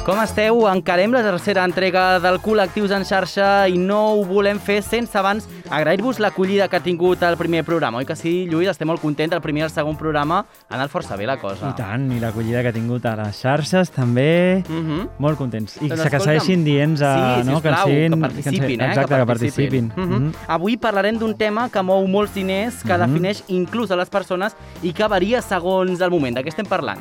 Com esteu? Encarem la tercera entrega del Col·lectius en xarxa i no ho volem fer sense abans agrair-vos l'acollida que ha tingut el primer programa. Oi que sí, Lluís? Estem molt contents. El primer i el segon programa ha anat força bé la cosa. I tant, i l'acollida que ha tingut a les xarxes també. Uh -huh. Molt contents. I Doncs que segueixin dient sí, no, que, sisplau, siguin, que participin, eh? Exacte, que participin. Uh -huh. Mhm. Avui parlarem d'un tema que mou molts diners, que Mhm. defineix inclús a les persones i que varia segons el moment. De què estem parlant?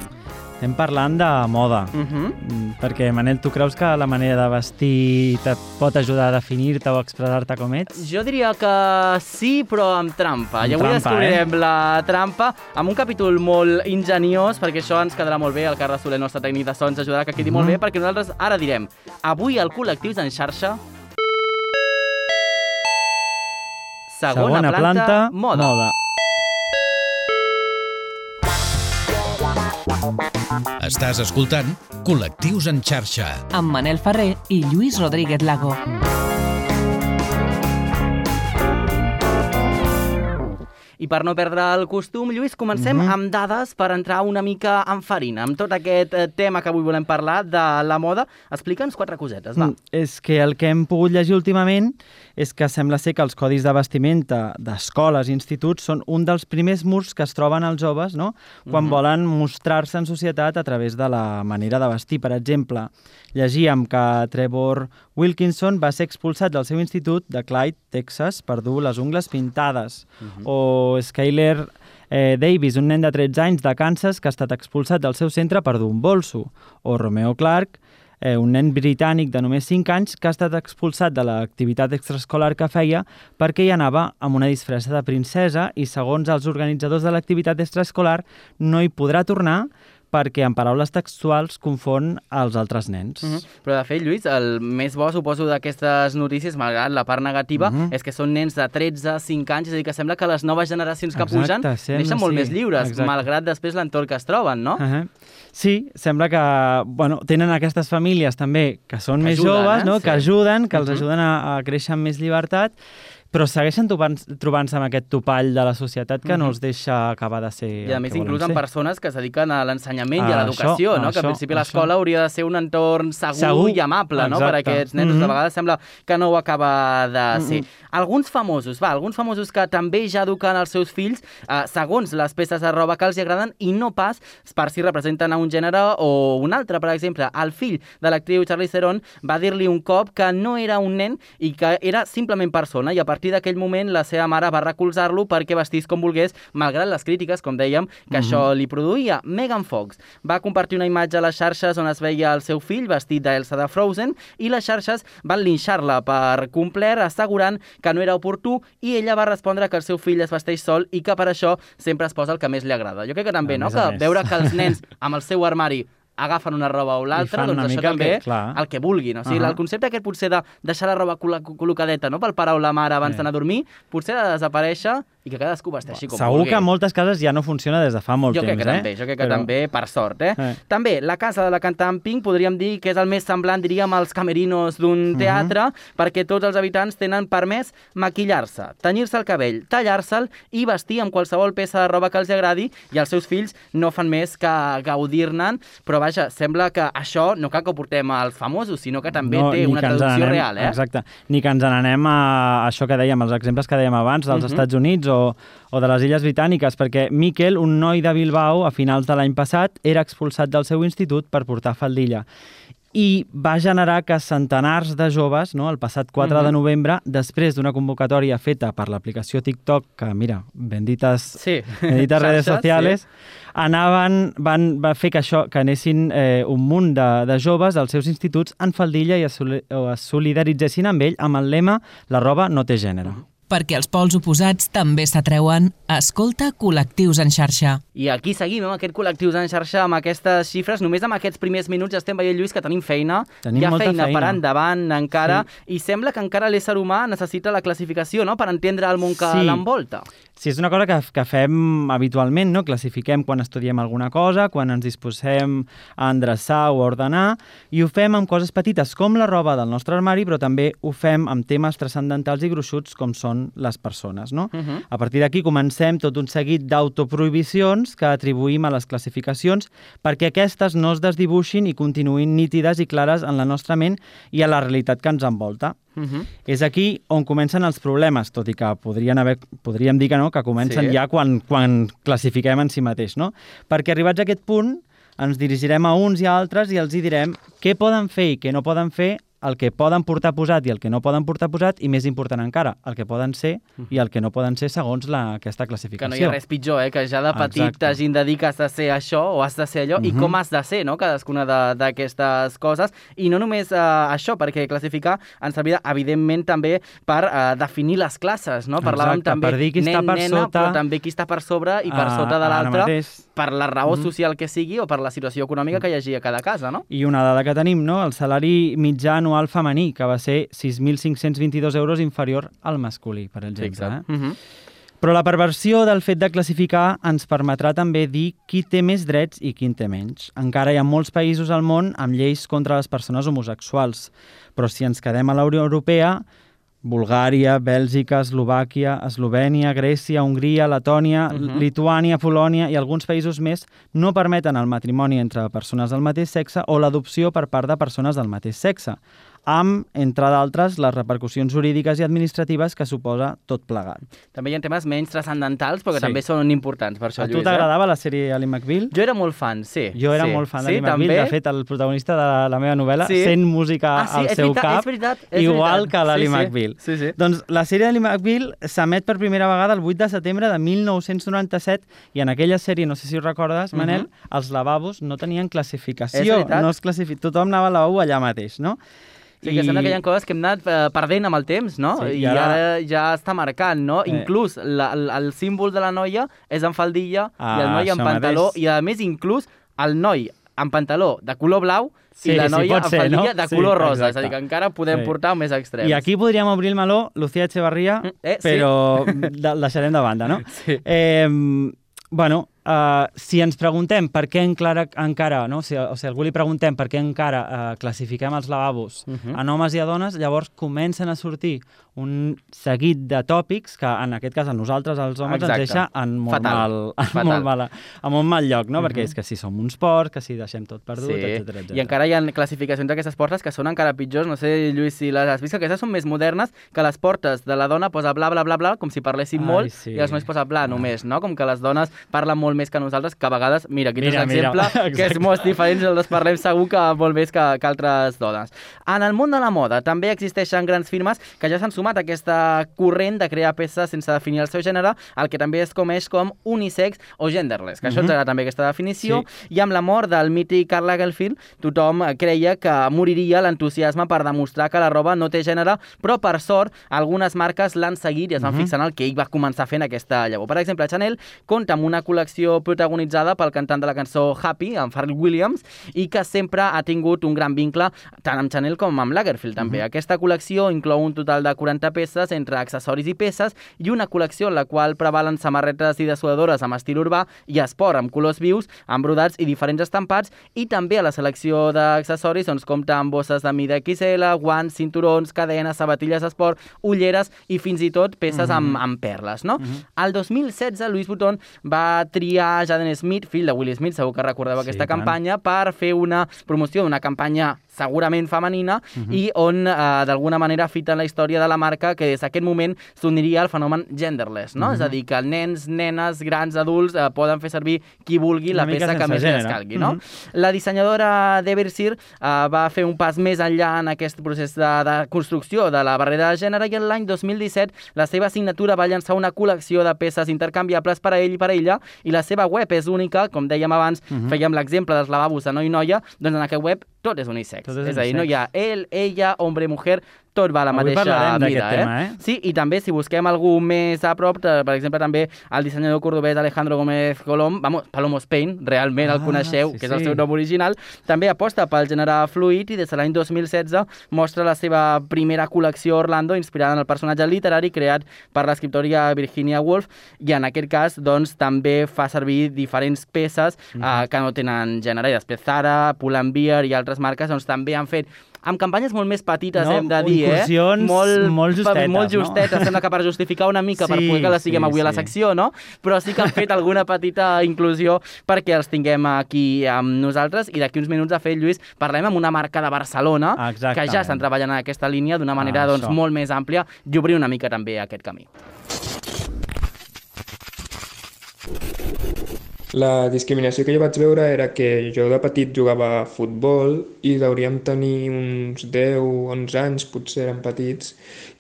Estem parlant de moda. Uh -huh. Mm, Perquè, Manel, tu creus que la manera de vestir te pot ajudar a definir-te o a expressar-te com ets? Jo diria que sí, però amb trampa. Amb I avui trampa, descobrirem la trampa amb un capítol molt ingeniós, perquè això ens quedarà molt bé. El Carles Soler, el nostre tècnic de so, ens ajudarà que quedi molt Mhm. bé, perquè nosaltres ara direm avui al Col·lectius en xarxa segona, planta, moda. moda. Estàs escoltant Col·lectius en xarxa. amb Manel Ferrer i Lluís Rodríguez Lago. I per no perdre el costum, Lluís, comencem Mhm. amb dades per entrar una mica en farina. Amb tot aquest eh, tema que avui volem parlar de la moda, explica'ns quatre cosetes, va. Mm, És que el que hem pogut llegir últimament és que sembla ser que els codis de vestimenta d'escoles i instituts són un dels primers murs que es troben els joves no? quan Mhm. volen mostrar-se en societat a través de la manera de vestir. Per exemple, llegíem que Trevor Wilkinson va ser expulsat del seu institut de Clyde, Texas, per dur les ungles pintades. Mhm. O Skyler eh, Davis, un nen de 13 anys de Kansas que ha estat expulsat del seu centre per dur un bolso. O Romeo Clark, eh, un nen britànic de només 5 anys que ha estat expulsat de l'activitat extraescolar que feia perquè hi anava amb una disfressa de princesa i, segons els organitzadors de l'activitat extraescolar, no hi podrà tornar perquè, en paraules textuals, confon els altres nens. Mhm. Però, de fet, Lluís, el més bo, suposo, d'aquestes notícies, malgrat la part negativa, Mhm. és que són nens de 13, 5 anys, és a dir, que sembla que les noves generacions que Exacte, pugen sembla, neixen molt sí. més lliures, Exacte. malgrat després l'entorn que es troben, no? Uh -huh. Sí, sembla que bueno, tenen aquestes famílies també que són Que més ajuden, joves, eh? no? Sí. que ajuden, que els Mhm. ajuden a, a créixer amb més llibertat, però segueixen trobant- trobant-se amb aquest topall de la societat que Mhm. no els deixa acabar de ser I a més, inclús amb persones que es dediquen a l'ensenyament i a l'educació, això, no? que en això, principi l'escola hauria de ser un entorn segur, Segur, i amable no? per a aquests nens. Mm. -hmm. De vegades sembla que no ho acaba de ser. Mhm. Alguns famosos, va, alguns famosos que també ja eduquen els seus fills eh, segons les peces de roba que els agraden i no pas per si representen a un gènere o un altre. Per exemple, el fill de l'actriu Charlize Theron va dir-li un cop que no era un nen i que era simplement persona i a partir d'aquell moment la seva mare va recolzar-lo perquè vestís com volgués, malgrat les crítiques, com dèiem, que Mhm. això li produïa. Megan Fox va compartir una imatge a les xarxes on es veia el seu fill vestit d'Elsa de Frozen i les xarxes van linxar-la per complet assegurant que no era oportú i ella va respondre que el seu fill es vesteix sol i que per això sempre es posa el que més li agrada. Jo crec que també, A no?, que veure que els nens amb el seu armari agafen una roba o l'altra, doncs això el també, que- clar. el que vulguin. O sigui, uh. -huh. el concepte aquest potser de deixar la roba col col·locadeta no? pel pare o la mare abans Eh. d'anar a dormir, potser ha de desaparèixer i que cadascú vesteixi com Segur vulgui. que en moltes cases ja no funciona des de fa molt Jo crec temps, que eh? també, jo crec que Però- també, per sort, eh? Eh. També, la casa de la cantant Pink podríem dir que és el més semblant, diríem, als camerinos d'un Mhm. teatre, perquè tots els habitants tenen permès maquillar-se, tenyir-se el cabell, tallar-se'l i vestir amb qualsevol peça de roba que els agradi i els seus fills no fan més que gaudir-ne'n, però vaja, sembla que això no cal que ho portem als famosos, sinó que també té ni una traducció n'anem- real, eh? Exacte. Ni que ens n'anem a això que dèiem, els exemples que dèiem abans, dels Mhm. Estats Units o, o de les Illes Britàniques, perquè Miquel, un noi de Bilbao, a finals de l'any passat, era expulsat del seu institut per portar faldilla i va generar que centenars de joves, no, el passat 4 Mhm. de novembre, després d'una convocatòria feta per l'aplicació TikTok, que mira, bendites, Sí. bendites redes sociales, anaven, van, va fer que això que anessin eh, un munt de, de joves als seus instituts en faldilla i es, es solidaritzessin amb ell amb el lema «La roba no té gènere». Perquè els pols oposats també s'atreuen. Escolta Col·lectius en xarxa. I aquí seguim amb aquest col·lectius en xarxa, amb aquestes xifres. Només amb aquests primers minuts ja estem veient, Lluís, que tenim feina. Tenim Hi ha molta feina, per feina. endavant encara. I sembla que encara l'ésser humà necessita la classificació, no?, per entendre el món que Sí. l'envolta. Sí, és una cosa que, que fem habitualment, no? Classifiquem quan estudiem alguna cosa, quan ens disposem a endreçar o a ordenar, i ho fem amb coses petites com la roba del nostre armari, però també ho fem amb temes transcendentals i gruixuts com són les persones, no? Uh -huh. A partir d'aquí comencem tot un seguit d'autoprohibicions que atribuïm a les classificacions perquè aquestes no es desdibuixin i continuïn nítides i clares en la nostra ment i a la realitat que ens envolta. Uh -huh. És aquí on comencen els problemes, tot i que podrien haver, podríem dir que no, que comencen Sí. ja quan, quan classifiquem en si mateix, no? Perquè arribats a aquest punt ens dirigirem a uns i a altres i els hi direm què poden fer i què no poden fer, el que poden portar posat i el que no poden portar posat, i més important encara, el que poden ser i el que no poden ser segons la, aquesta Que classificació. no hi ha res pitjor, eh? que ja de petit Exacte. t'hagin de dir que has de ser això o has de ser allò, i Mhm. com has de ser, no?, cadascuna de- d'aquestes coses. I no només eh, això, perquè classificar ens servirà, evidentment, també per eh, definir les classes, no? Parlàvem Exacte, també per dir qui està nen, per nena, sota- però també qui està per sobre i per Ah, sota de l'altre. Per la raó Mhm. social que sigui o per la situació econòmica que hi hagi a cada casa, no? I una dada que tenim, no? el salari mitjà anual femení, que va ser 6.522 euros inferior al masculí, per exemple. Eh? Mhm. Però la perversió del fet de classificar ens permetrà també dir qui té més drets i qui en té menys. Encara hi ha molts països al món amb lleis contra les persones homosexuals, però si ens quedem a la Unió Europea, Bulgària, Bèlgica, Eslovàquia, Eslovènia, Grècia, Hongria, Letònia, Mhm. Lituània, Polònia i alguns països més no permeten el matrimoni entre persones del mateix sexe o l'adopció per part de persones del mateix sexe, amb, entre d'altres, les repercussions jurídiques i administratives que suposa tot plegat. També hi ha temes menys transcendentals, però que Sí. també són importants per això, A tu Lluís. t'agradava la sèrie Ali McBeal? Jo era molt fan, sí. Jo era sí. molt fan sí, d'Ali McBeal. també? De fet, el protagonista de la meva novel·la Sí. sent música Ah, sí, al seu veritat, cap, és veritat, és igual veritat. que l'Ali Sí, sí. McBeal. Sí, sí. Doncs la sèrie d'Ali McBeal s'emet per primera vegada el 8 de setembre de 1997 i en aquella sèrie, no sé si ho recordes, Manel, Mhm. els lavabos no tenien És classificació. veritat. No es classific... Tothom anava al lavabo allà mateix, no? Sí, que sembla que hi ha coses que hem anat eh, perdent amb el temps, no? Sí, I, i ara... ara- ja està marcant, no? Eh. Inclús la, el, el símbol de la noia és en faldilla Ah, i el noi en pantaló mateix. i a més inclús el noi en pantaló de color blau Sí, i la sí, noia en ser, faldilla no? de Sí, color rosa, és exacte. a dir, que encara podem Sí. portar més extrems. I aquí podríem obrir el meló, Lucía Echevarria, Mm, eh, sí. però de, el deixarem de banda, no? Sí. Eh, bueno, uh, si ens preguntem per què encara, encara no? o, sigui, o sigui, algú li preguntem per què encara uh, classifiquem els lavabos uh Mhm. -huh. en homes i a dones, llavors comencen a sortir un seguit de tòpics que en aquest cas a nosaltres, els homes, Exacte. ens deixa en molt, Fatal. mal, en Fatal. molt, mal, en molt mal lloc, no? Mhm. Perquè és que si som uns porcs, que si deixem tot perdut, Sí, etc i encara hi ha classificacions d'aquestes portes que són encara pitjors. No sé, Lluís, si les has vist, que aquestes són més modernes, que les portes de la dona posa bla, bla, bla, bla, com si parlessin Ai, molt, sí. i els nois posa bla només, no? Com que les dones parlen molt més que nosaltres, que a vegades, mira, aquí tens Mira, un mira, exemple, que és molt diferent, els parlem segur que molt més que, que altres dones. En el món de la moda també existeixen grans firmes que ja s'han sumat a aquesta corrent de crear peces sense definir el seu gènere, el que també es coneix com unisex o genderless, que això Mhm. ens agrada també aquesta definició, i amb la mort del mític Karl Lagerfeld, tothom creia que moriria l'entusiasme per demostrar que la roba no té gènere, però per sort algunes marques l'han seguit i es van Mhm. fixar en el que ell va començar fent aquesta llavor. Per exemple, Chanel compta amb una col·lecció protagonitzada pel cantant de la cançó Happy, en Pharrell Williams, i que sempre ha tingut un gran vincle tant amb Chanel com amb Lagerfeld també. Aquesta col·lecció inclou un total de 40 peces entre accessoris i peces i una col·lecció en la qual prevalen samarretes i dessuadores amb estil urbà i esport amb colors vius, amb brodats i diferents estampats i també a la selecció d'accessoris doncs, compta amb bosses de mida XL, guants, cinturons, cadenes, sabatilles d'esport, ulleres i fins i tot peces amb, amb perles. No? El 2016 Louis Vuitton va triar Jaden Smith, fill de Will Smith, segur que recordeu Sí, aquesta tant. campanya, per fer una promoció d'una campanya segurament femenina i on eh, d'alguna manera fita en la història de la marca que des d'aquest moment s'uniria al fenomen genderless, no? És a dir, que nens, nenes, grans, adults eh, poden fer servir qui vulgui la Una mica peça que més gènere. escalgui, no? Mhm. La dissenyadora d'Eversir eh, va fer un pas més enllà en aquest procés de, de construcció de la barrera de gènere i en l'any 2017 la seva signatura va llançar una col·lecció de peces intercanviables per a ell i per a ella i la seva web és única, com dèiem abans, Mhm. fèiem l'exemple dels lavabos de noi i noia, doncs en aquest web tot és unisex. Tot és és a dir, no hi ha ell, ella, hombre, mujer, tot va a la Avui mateixa mida. tema, eh? Sí, i també si busquem algú més a prop, eh, per exemple també el dissenyador cordobès Alejandro Gómez Colom, vamos, Palomo Spain, realment el Ah, coneixeu, sí, que és el seu nom original, també aposta pel gènere fluid i des de l'any 2016 mostra la seva primera col·lecció Orlando inspirada en el personatge literari creat per l'escriptòria Virginia Woolf i en aquest cas doncs, també fa servir diferents peces Mhm. eh, que no tenen gènere i després Zara, Pull&Bear i altres marques doncs, també han fet amb campanyes molt més petites, No, hem de dir, eh? incursions molt justetes, molt no? justetes, sembla que per justificar una mica, per Sí, poder que la siguem sí, avui a la sí. secció, no? Però sí que han fet alguna petita inclusió perquè els tinguem aquí amb nosaltres i d'aquí uns minuts, de fet, Lluís, parlem amb una marca de Barcelona que Exactament. ja estan treballant en aquesta línia d'una manera Ah, doncs, això. molt més àmplia i obrir una mica també aquest camí. La discriminació que jo vaig veure era que jo de petit jugava a futbol i hauríem tenir uns 10, 11 anys, potser eren petits,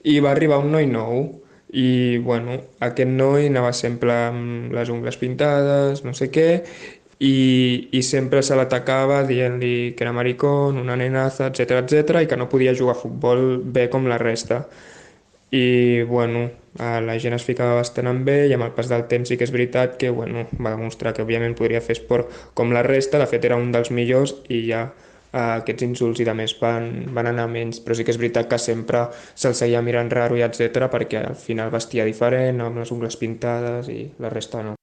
i va arribar un noi nou i, bueno, aquest noi anava sempre amb les ungles pintades, no sé què, i, i sempre se l'atacava dient-li que era maricón, una nenaza, etc etc i que no podia jugar a futbol bé com la resta. I, bueno, la gent es ficava bastant amb ell i amb el pas del temps sí que és veritat que, bueno, va demostrar que òbviament podria fer esport com la resta, de fet era un dels millors i ja eh, aquests insults i de més van, van anar menys, però sí que és veritat que sempre se'l seguia mirant raro i etc perquè al final vestia diferent, amb les ungles pintades i la resta no.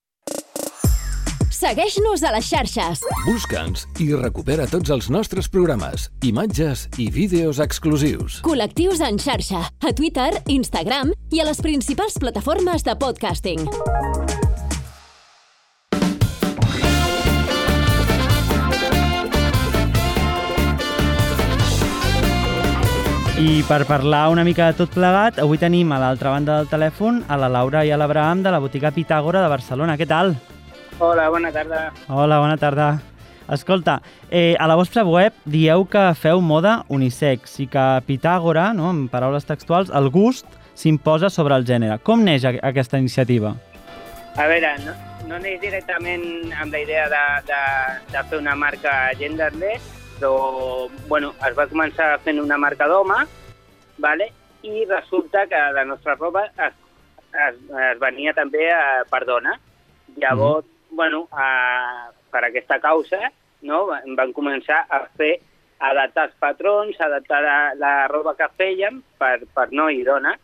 Segueix-nos a les xarxes. Busca'ns i recupera tots els nostres programes, imatges i vídeos exclusius. Col·lectius en xarxa. A Twitter, Instagram i a les principals plataformes de podcasting. I per parlar una mica de tot plegat, avui tenim a l'altra banda del telèfon a la Laura i a l'Abraham de la botiga Pitàgora de Barcelona. Què tal? Hola, bona tarda. Hola, bona tarda. Escolta, eh, a la vostra web dieu que feu moda unisex i que a Pitàgora, no, en paraules textuals, el gust s'imposa sobre el gènere. Com neix a- aquesta iniciativa? A veure, no, no neix directament amb la idea de, de, de fer una marca genderless, però bueno, es va començar fent una marca d'home, vale? i resulta que la nostra roba es, es, es venia també eh, per dona. Llavors, bueno, a, per aquesta causa, no, van començar a fer adaptar els patrons, adaptar la, la roba que fèiem per, per no i dona,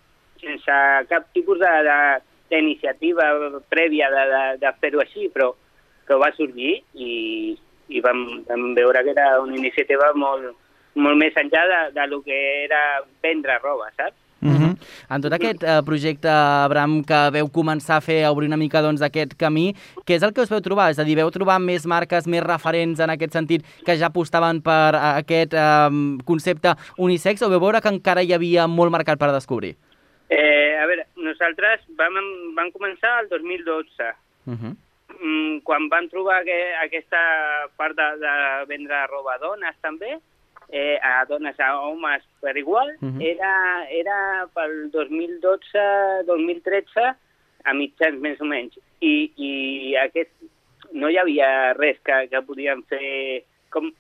sense cap tipus d'iniciativa prèvia de, de, de fer-ho així, però que va sorgir i, i vam, vam veure que era una iniciativa molt, molt més enllà de, de lo que era vendre roba, saps? Mm -hmm. En tot aquest eh, projecte, Abraham, que veu començar a fer, a obrir una mica doncs, aquest camí, què és el que us veu trobar? És a dir, veu trobar més marques, més referents en aquest sentit, que ja apostaven per eh, aquest eh, concepte unisex, o veu veure que encara hi havia molt mercat per descobrir? Eh, a veure, nosaltres vam, vam començar el 2012, Uh -huh. mm, quan vam trobar que aquesta part de, de vendre roba a dones també, eh, a dones, a homes per igual, Mhm. era, era pel 2012-2013 a mitjans més o menys. I, i aquest, no hi havia res que, que podíem fer com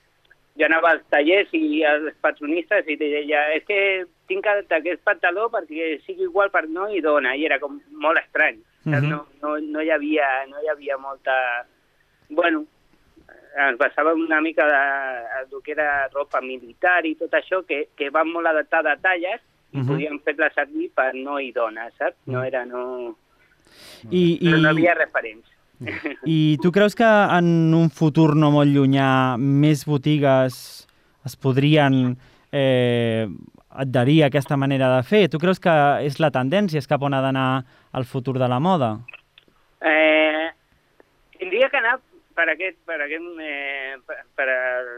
jo anava als tallers i als patronistes i deia és que tinc aquest pantaló perquè sigui igual per no i dona i era com molt estrany mm Mhm. no, no, no, hi havia, no hi havia molta bueno ens basàvem una mica de, de que era ropa militar i tot això que, que va molt adaptada a talles i Mhm. podíem fer-la servir per no i dona, saps? No era, no... I, i, No, no havia referents. I tu creus que en un futur no molt llunyà més botigues es podrien eh, adherir a aquesta manera de fer? Tu creus que és la tendència, és cap on ha d'anar el futur de la moda? Eh, tindria que anar per aquest, per aquest, eh, per, per,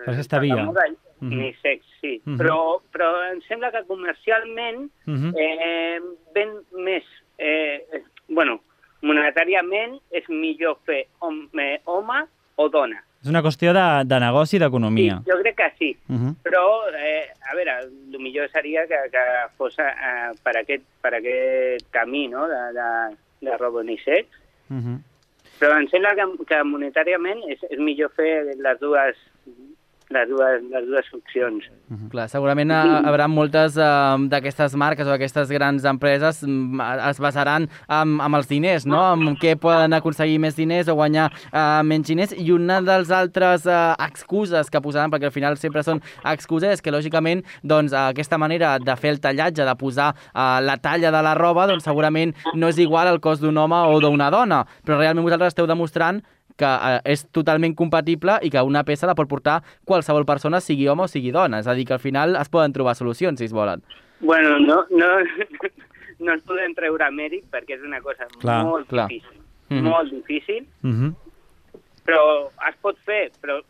Per aquesta via. la moda Mhm. unisex, sí. Mhm. però, però em sembla que comercialment Uh -huh. eh, ven més, eh, eh, bueno, monetàriament és millor fer home, home o dona. És una qüestió de, de negoci i d'economia. Sí, jo crec que sí. Uh -huh. Però, eh, a veure, el millor seria que, que fos eh, per, aquest, per aquest camí no? de, de, de roba unisex. Uh -huh. Però em sembla que, que monetàriament és, és millor fer les dues, les dues, les dues opcions. Clar, segurament hi haurà moltes uh, d'aquestes marques o d'aquestes grans empreses mm, es basaran amb, amb els diners, no? Amb què poden aconseguir més diners o guanyar uh, menys diners. I una dels altres uh, excuses que posaran, perquè al final sempre són excuses, és que lògicament doncs, uh, aquesta manera de fer el tallatge, de posar uh, la talla de la roba, doncs segurament no és igual al cos d'un home o d'una dona, però realment vosaltres esteu demostrant que eh, és totalment compatible i que una peça la pot portar qualsevol persona, sigui home o sigui dona. És a dir, que al final es poden trobar solucions, si es volen. Bueno, no, no, no ens podem treure mèrit perquè és una cosa Clar, molt clar. difícil. Mhm. Molt difícil, Uh -huh. però es pot fer, però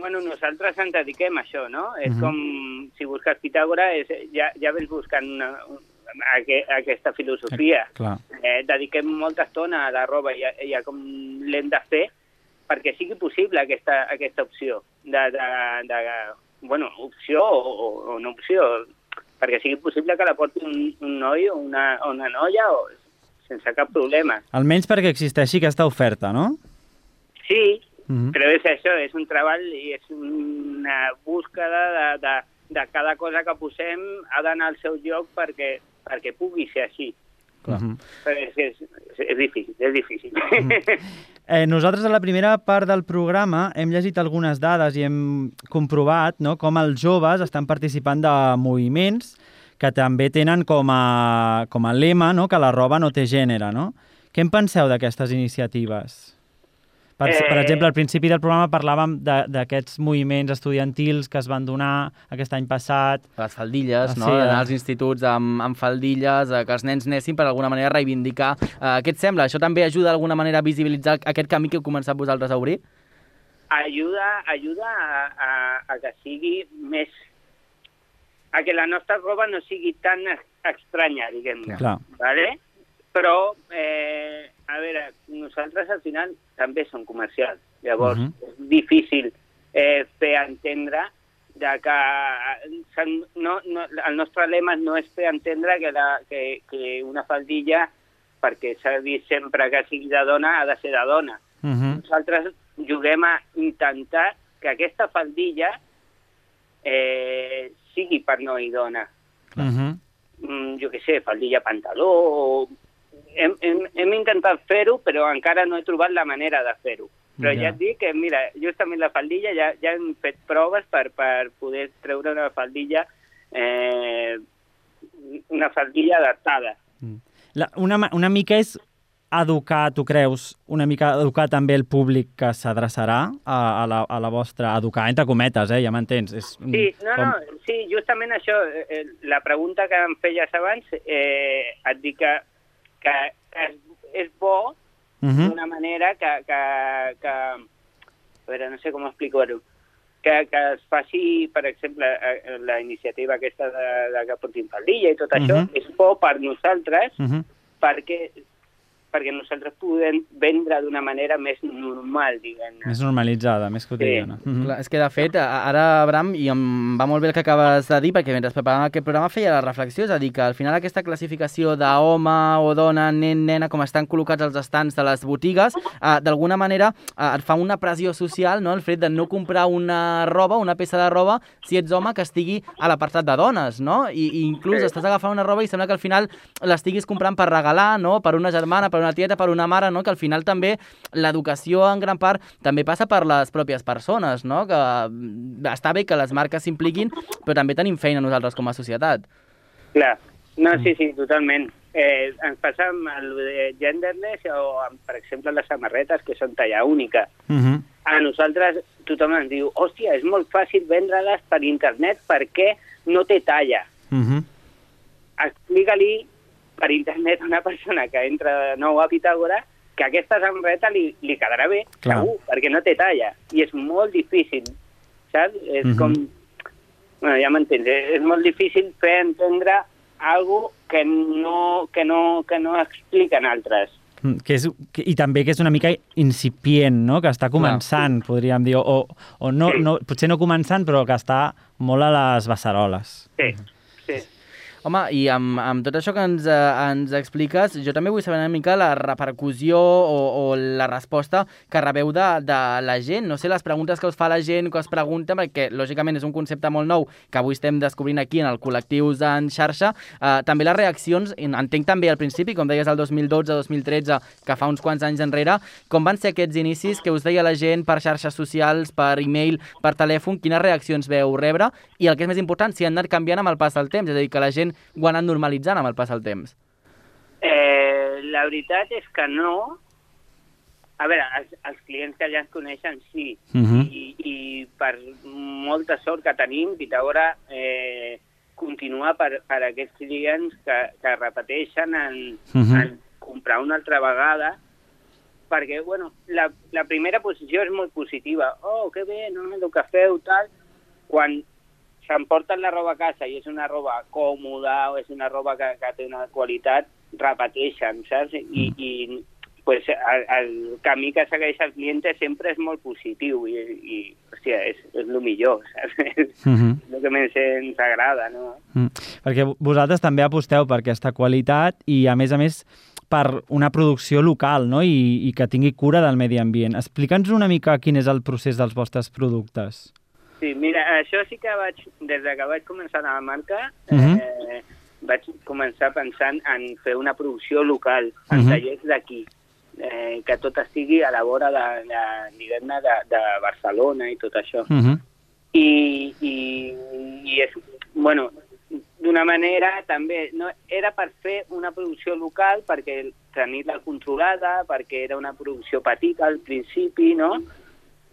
bueno, nosaltres ens dediquem a això, no? És Mhm. com si busques Pitàgora, és, ja, ja vens buscant una, aqu aquesta filosofia. Clar. Eh, dediquem molta estona a la roba i a, i a com l'hem de fer perquè sigui possible aquesta, aquesta opció de, de, de, bueno, opció o, o, o no opció, perquè sigui possible que la porti un, un noi o una, o una noia o, sense cap problema. Almenys perquè existeixi aquesta oferta, no? Sí, Mhm. però és això, és un treball i és una búsqueda de, de, de cada cosa que posem ha d'anar al seu lloc perquè, perquè pugui ser així. Clar. Però és, és, és difícil, és difícil. Eh, nosaltres a la primera part del programa hem llegit algunes dades i hem comprovat no, com els joves estan participant de moviments que també tenen com a, com a lema no, que la roba no té gènere. No? Què en penseu d'aquestes iniciatives? Per, eh... per Eh. exemple, al principi del programa parlàvem de- d'aquests moviments estudiantils que es van donar aquest any passat. Les faldilles, Ah, no? sí, eh? D'anar als instituts amb, amb faldilles, eh, que els nens anessin per alguna manera a reivindicar. Eh, què et sembla? Això també ajuda d'alguna manera a visibilitzar aquest camí que heu començat vosaltres a obrir? ajuda, ajuda a, a, a que sigui més... a que la nostra roba no sigui tan estranya, diguem-ne. Clar. Vale? Però, eh, a veure, nosaltres al final també som comercials. Llavors, Mhm. és difícil eh, fer entendre de que eh, no, no, el nostre lema no és fer entendre que, la, que, que una faldilla, perquè s'ha dit sempre que sigui de dona, ha de ser de dona Uh -huh. nosaltres juguem a intentar que aquesta faldilla eh, sigui per noi dona. Uh -huh. Mm, jo què sé, faldilla pantaló... O... Hem, hem, hem intentat fer-ho, però encara no he trobat la manera de fer-ho. Però Ja. ja. et dic que, mira, justament la faldilla ja, ja hem fet proves per, per poder treure una faldilla eh, una faldilla adaptada. La, una, una mica és educar, tu creus, una mica educar també el públic que s'adreçarà a, a, la, a la vostra... Educar, entre cometes, eh? Ja m'entens. És, Sí, no, com- no, sí, justament això, eh, eh, la pregunta que em feies abans, eh, et dic que, que, és, és bo Mhm. d'una manera que, que, que... A veure, no sé com explicar-ho. Que, que es faci, per exemple, eh, la iniciativa aquesta de, de que portin faldilla i tot això, Mhm. és bo per nosaltres Mhm. perquè perquè nosaltres podem vendre d'una manera més normal, diguem-ne. Més normalitzada, més quotidiana. Mhm. Clar, és que de fet, ara, Abram, i em va molt bé el que acabes de dir, perquè mentre preparàvem aquest programa feia la reflexió, és a dir, que al final aquesta classificació d'home o dona, nen, nena, com estan col·locats els estants de les botigues, eh, d'alguna manera eh, et fa una pressió social, no?, el fet de no comprar una roba, una peça de roba, si ets home, que estigui a l'apartat de dones, no? I, i inclús Sí. estàs agafant una roba i sembla que al final l'estiguis comprant per regalar, no?, per una germana, per una tieta, per una mare, no?, que al final també l'educació en gran part també passa per les pròpies persones, no?, que mm, està bé que les marques s'impliquin, però també tenim feina nosaltres com a societat. Clar, no, sí, sí, totalment. Eh, ens passa amb el de genderless o, amb, per exemple, les samarretes, que són talla única. Mhm. A nosaltres tothom ens diu, hòstia, és molt fàcil vendre-les per internet perquè no té talla. Mhm. Explica-li per internet una persona que entra de nou a Pitàgora que aquesta samarreta li, li quedarà bé, Clar. segur, perquè no té talla. I és molt difícil, saps? És Mhm. com... Bueno, ja m'entens, és, és molt difícil fer entendre algo que no, que no, que no expliquen altres. Mm, Que és, que, I també que és una mica incipient, no? que està començant, podríem dir, o, o no, no, potser no començant, però que està molt a les beceroles. Sí, sí. Home, i amb, amb tot això que ens, eh, ens expliques, jo també vull saber una mica la repercussió o, o la resposta que rebeu de, de la gent. No sé, les preguntes que us fa la gent, que us pregunta, perquè lògicament és un concepte molt nou que avui estem descobrint aquí en el Col·lectius en xarxa. Eh, també les reaccions, entenc també al principi, com deies el 2012-2013, que fa uns quants anys enrere, com van ser aquests inicis que us deia la gent per xarxes socials, per e-mail, per telèfon, quines reaccions veu rebre i el que és més important, si han anat canviant amb el pas del temps, és a dir, que la gent ho ha anat normalitzant amb el pas del temps. Eh, la veritat és que no. A veure, els, els clients que ja ens coneixen, sí. Uh -huh. I, I per molta sort que tenim, Pitagora eh, continua per, per aquests clients que, que repeteixen en, Uh -huh. en comprar una altra vegada perquè, bueno, la, la primera posició és molt positiva. Oh, que bé, no, el que feu, tal. Quan s'emporten la roba a casa i és una roba còmoda o és una roba que, que té una qualitat, repeteixen, saps? I, i pues, el, el camí que segueix el client sempre és molt positiu i, i hòstia, és, és el millor, saps? Uh -huh. el que més ens agrada, no? Mm. Perquè vosaltres també aposteu per aquesta qualitat i, a més a més, per una producció local no? I, i que tingui cura del medi ambient. Explica'ns una mica quin és el procés dels vostres productes. Sí, mira, això sí que vaig, des de que vaig començar a la marca, Mhm. eh, vaig començar pensant en fer una producció local, en Mhm. tallers d'aquí, eh, que tot estigui a la vora de, de, diguem-ne, de, de Barcelona i tot això. Uh -huh. I, i, i és, bueno, d'una manera també, no, era per fer una producció local, perquè tenir-la controlada, perquè era una producció petita al principi, no?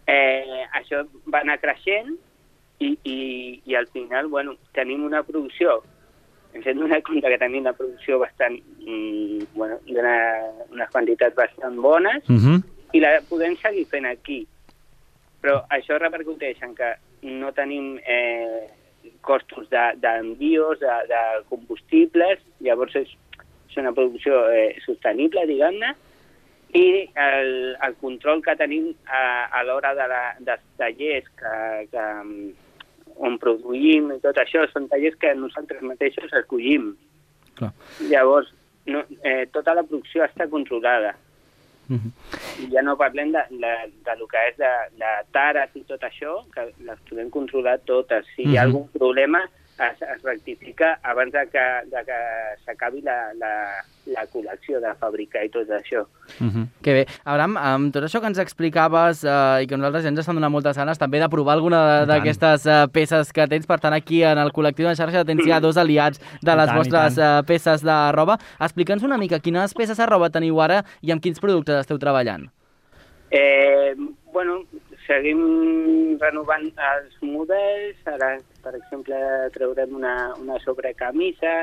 Eh, això va anar creixent i, i, i al final, bueno, tenim una producció ens hem donat compte que tenim una producció bastant, mm, bueno, d'una unes quantitats bastant bones Uh -huh. i la podem seguir fent aquí. Però això repercuteix en que no tenim eh, costos d'envios, de, de, de combustibles, llavors és, és una producció eh, sostenible, diguem-ne, i el, el control que tenim a, a l'hora de la, dels tallers que, que, mm, on produïm i tot això, són tallers que nosaltres mateixos escollim. Clar. Llavors, no, eh, tota la producció està controlada. Mhm. I ja no parlem de, de, de lo que és de, de tares i tot això, que les podem controlar totes. Si hi ha Mhm. algun problema, es, es rectifica abans de que, de que s'acabi la, la, la col·lecció de fabricar i tot això. Uh -huh. Que bé. Abraham, amb tot això que ens explicaves eh, i que nosaltres ja ens estan donant moltes ganes també de provar alguna d'aquestes eh, peces que tens, per tant aquí en el col·lectiu de xarxa tens ja dos aliats de I les tant, vostres eh, peces de roba. Explica'ns una mica quines peces de roba teniu ara i amb quins productes esteu treballant. Eh, bueno, seguim renovant els models, ara, per exemple, traurem una, una sobrecamisa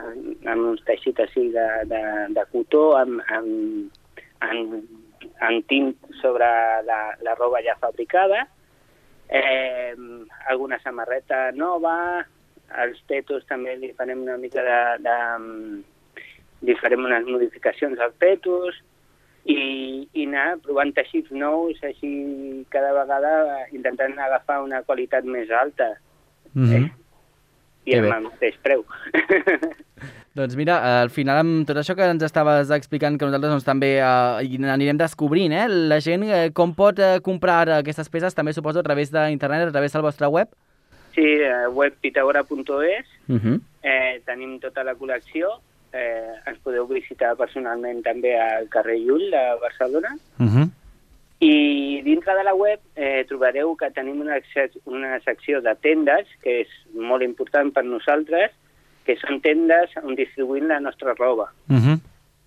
amb, amb uns teixits així de, de, de cotó, amb, amb, amb, amb tint sobre la, la roba ja fabricada, eh, alguna samarreta nova, els petos també li farem una mica de... de li farem unes modificacions als petos, i, i anar provant teixits nous, així cada vegada intentant agafar una qualitat més alta Uh -huh. i Que amb bé. el mateix preu. Doncs mira, eh, al final amb tot això que ens estaves explicant que nosaltres doncs, també eh, anirem descobrint, eh? la gent eh, com pot eh, comprar aquestes peces també suposo a través d'internet, a través del vostre web? Sí, eh, web pitagora.es, Uh -huh. eh, tenim tota la col·lecció, eh, ens podeu visitar personalment també al carrer Llull de Barcelona, Uh -huh. I dintre de la web eh, trobareu que tenim una, una secció de tendes, que és molt important per nosaltres, que són tendes on distribuïm la nostra roba. Uh -huh.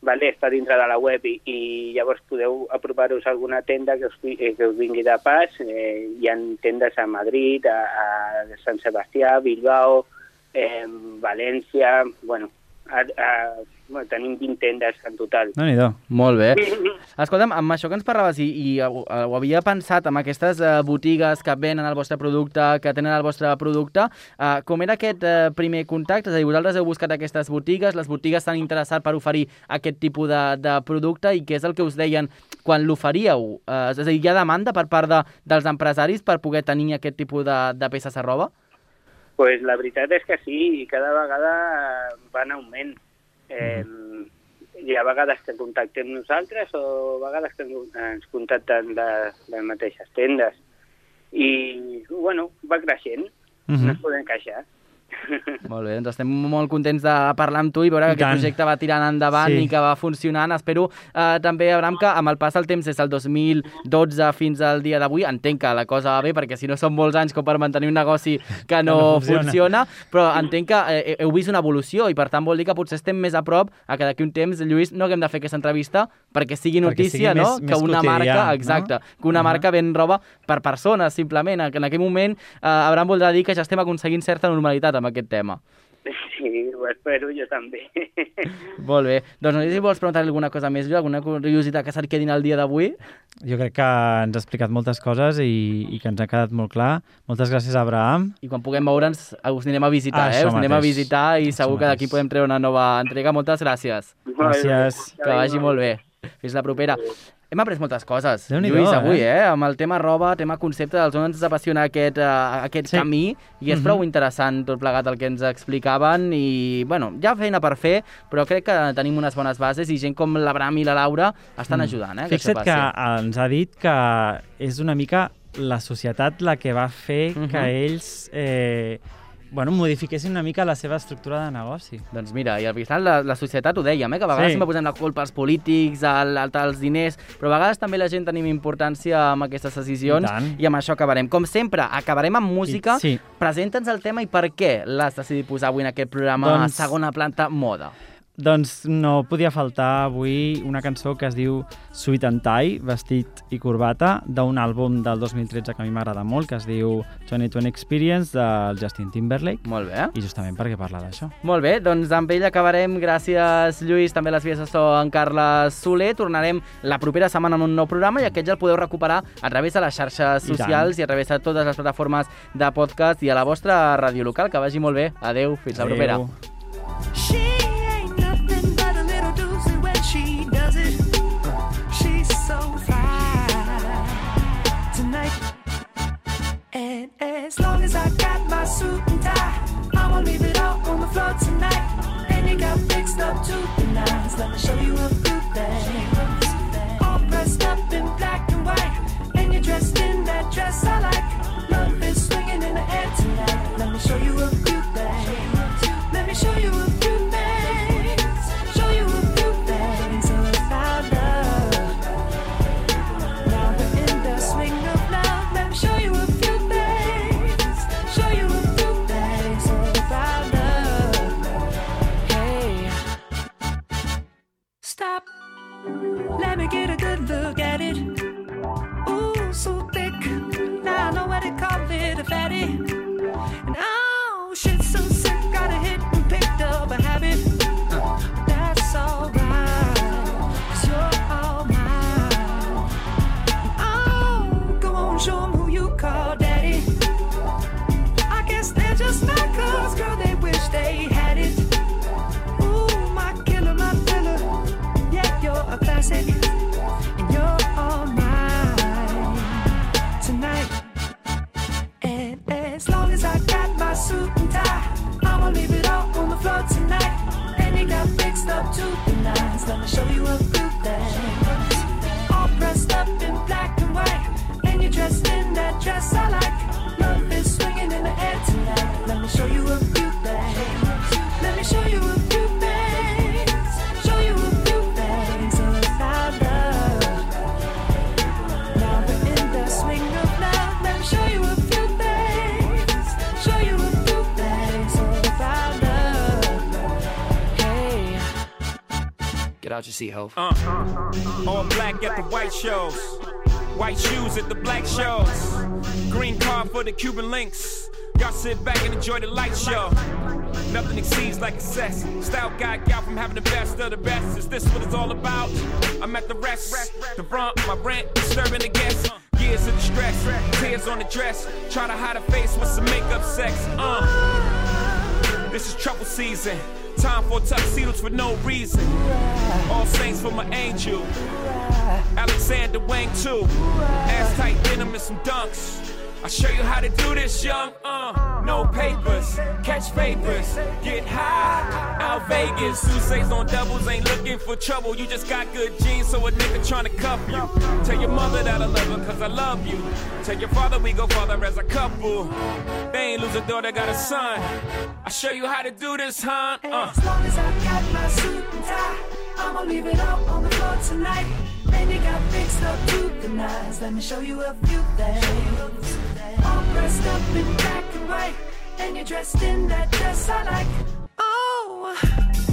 Vale, està dintre de la web i, i llavors podeu apropar-vos a alguna tenda que us, eh, que us vingui de pas. Eh, hi ha tendes a Madrid, a, a Sant Sebastià, Bilbao, eh, València... Bueno, a, a, bueno, tenim 20 tendes en total. déu nhi Molt bé. Escolta'm, amb això que ens parlaves i, i ho, ho havia pensat amb aquestes eh, botigues que venen el vostre producte, que tenen el vostre producte, eh, com era aquest eh, primer contacte? És a dir, vosaltres heu buscat aquestes botigues, les botigues s'han interessat per oferir aquest tipus de, de producte i què és el que us deien quan l'oferíeu? Eh, és a dir, hi ha demanda per part de, dels empresaris per poder tenir aquest tipus de, de peces de roba? Pues la veritat és que sí, i cada vegada va en augment. Eh, Hi ha vegades que contactem nosaltres o vegades que ens contacten de, de les mateixes tendes. I, bueno, va creixent, Mhm. no ens podem queixar. Molt bé, doncs estem molt contents de parlar amb tu i veure I que aquest projecte va tirant endavant Sí. i que va funcionant. Espero eh, també, Abraham, que amb el pas del temps des del 2012 fins al dia d'avui, entenc que la cosa va bé, perquè si no són molts anys com per mantenir un negoci que no, no funciona. funciona, però entenc que eh, heu vist una evolució i per tant vol dir que potser estem més a prop a que d'aquí un temps, Lluís, no haguem de fer aquesta entrevista perquè sigui Perquè notícia, sigui no? més- que una marca, no? exacte, que una Ahà. marca ven roba per persones, simplement. Que en aquell moment eh, Abraham voldrà dir que ja estem aconseguint certa normalitat amb aquest tema. Sí, ho espero jo també. Molt bé. Doncs no sé si vols preguntar alguna cosa més, alguna curiositat que se't quedin al dia d'avui. Jo crec que ens ha explicat moltes coses i, i que ens ha quedat molt clar. Moltes gràcies, Abraham. I quan puguem veure'ns us anirem a visitar, Ah, eh? Us anirem a mateix. visitar i Això segur que d'aquí mateix. podem treure una nova entrega. Moltes gràcies. Gràcies. Que vagi molt bé. Fins la propera. Hem après moltes coses, Déu-n'hi-do, Lluís, avui, eh? eh? Amb el tema roba, tema concepte, dels on ens apassiona aquest, uh, aquest Sí. camí, i és Mhm. prou interessant tot plegat el que ens explicaven, i, bueno, ha feina per fer, però crec que tenim unes bones bases i gent com l'Abram i la Laura estan ajudant, eh? que Mm. Fixa't que passi. ens ha dit que és una mica la societat la que va fer Mhm. que ells eh, bueno, modifiquessin una mica la seva estructura de negoci. Doncs mira, i al final la, la societat ho dèiem, eh? que a vegades Sí. sempre posem la culpa als polítics, al, al, als diners, però a vegades també la gent tenim importància amb aquestes decisions I i amb això acabarem. Com sempre, acabarem amb música. I- sí. Presenta'ns el tema i per què l'has decidit posar avui en aquest programa Doncs- Segona Planta Moda. Doncs no podia faltar avui una cançó que es diu Sweet and Tie, vestit i corbata, d'un àlbum del 2013 que a mi m'agrada molt, que es diu 2020 Experience, del Justin Timberlake, Molt bé. i justament perquè parla d'això. Molt bé, doncs amb ell acabarem. Gràcies, Lluís, també a les vies de so en Carles Soler. Tornarem la propera setmana amb un nou programa i aquest ja el podeu recuperar a través de les xarxes I socials i, a través de totes les plataformes de podcast i a la vostra ràdio local. Que vagi molt bé. Adeu, fins la propera. She And as long as I got my suit and tie, I'ma leave it all on the floor tonight. And you got fixed up to the nines. Let me show you a few things. All dressed up in black and white. And you're dressed in that dress I like. Love is swinging in the air tonight. Let me show you a few things. Let me show you a few out your seat, ho. Uh, all black at the white shows. White shoes at the black shows. Green car for the Cuban links. Y'all sit back and enjoy the light show. Nothing exceeds like excess. Style got gal from having the best of the best. Is this what it's all about? I'm at the rest. The front, my rent, disturbing the guests. Years of distress, tears on the dress. Try to hide a face with some makeup sex. Uh. This is trouble season. Time for tuxedos for no reason. All saints for my angel. Alexander Wang too. Ass tight denim and some dunks. I'll show you how to do this, young. Uh, no papers, catch papers, get high. Out Vegas, Sousa's on doubles, ain't looking for trouble. You just got good genes, so a nigga tryna cuff you. Tell your mother that I love her, cause I love you. Tell your father we go father as a couple. They ain't lose a daughter, got a son. I'll show you how to do this, huh? Uh. As long as I got my suit and tie, I'ma leave it all on the floor tonight. And you got fixed up to the nines. Let me show you a few things dressed up in black and white, and you're dressed in that dress I like. Oh.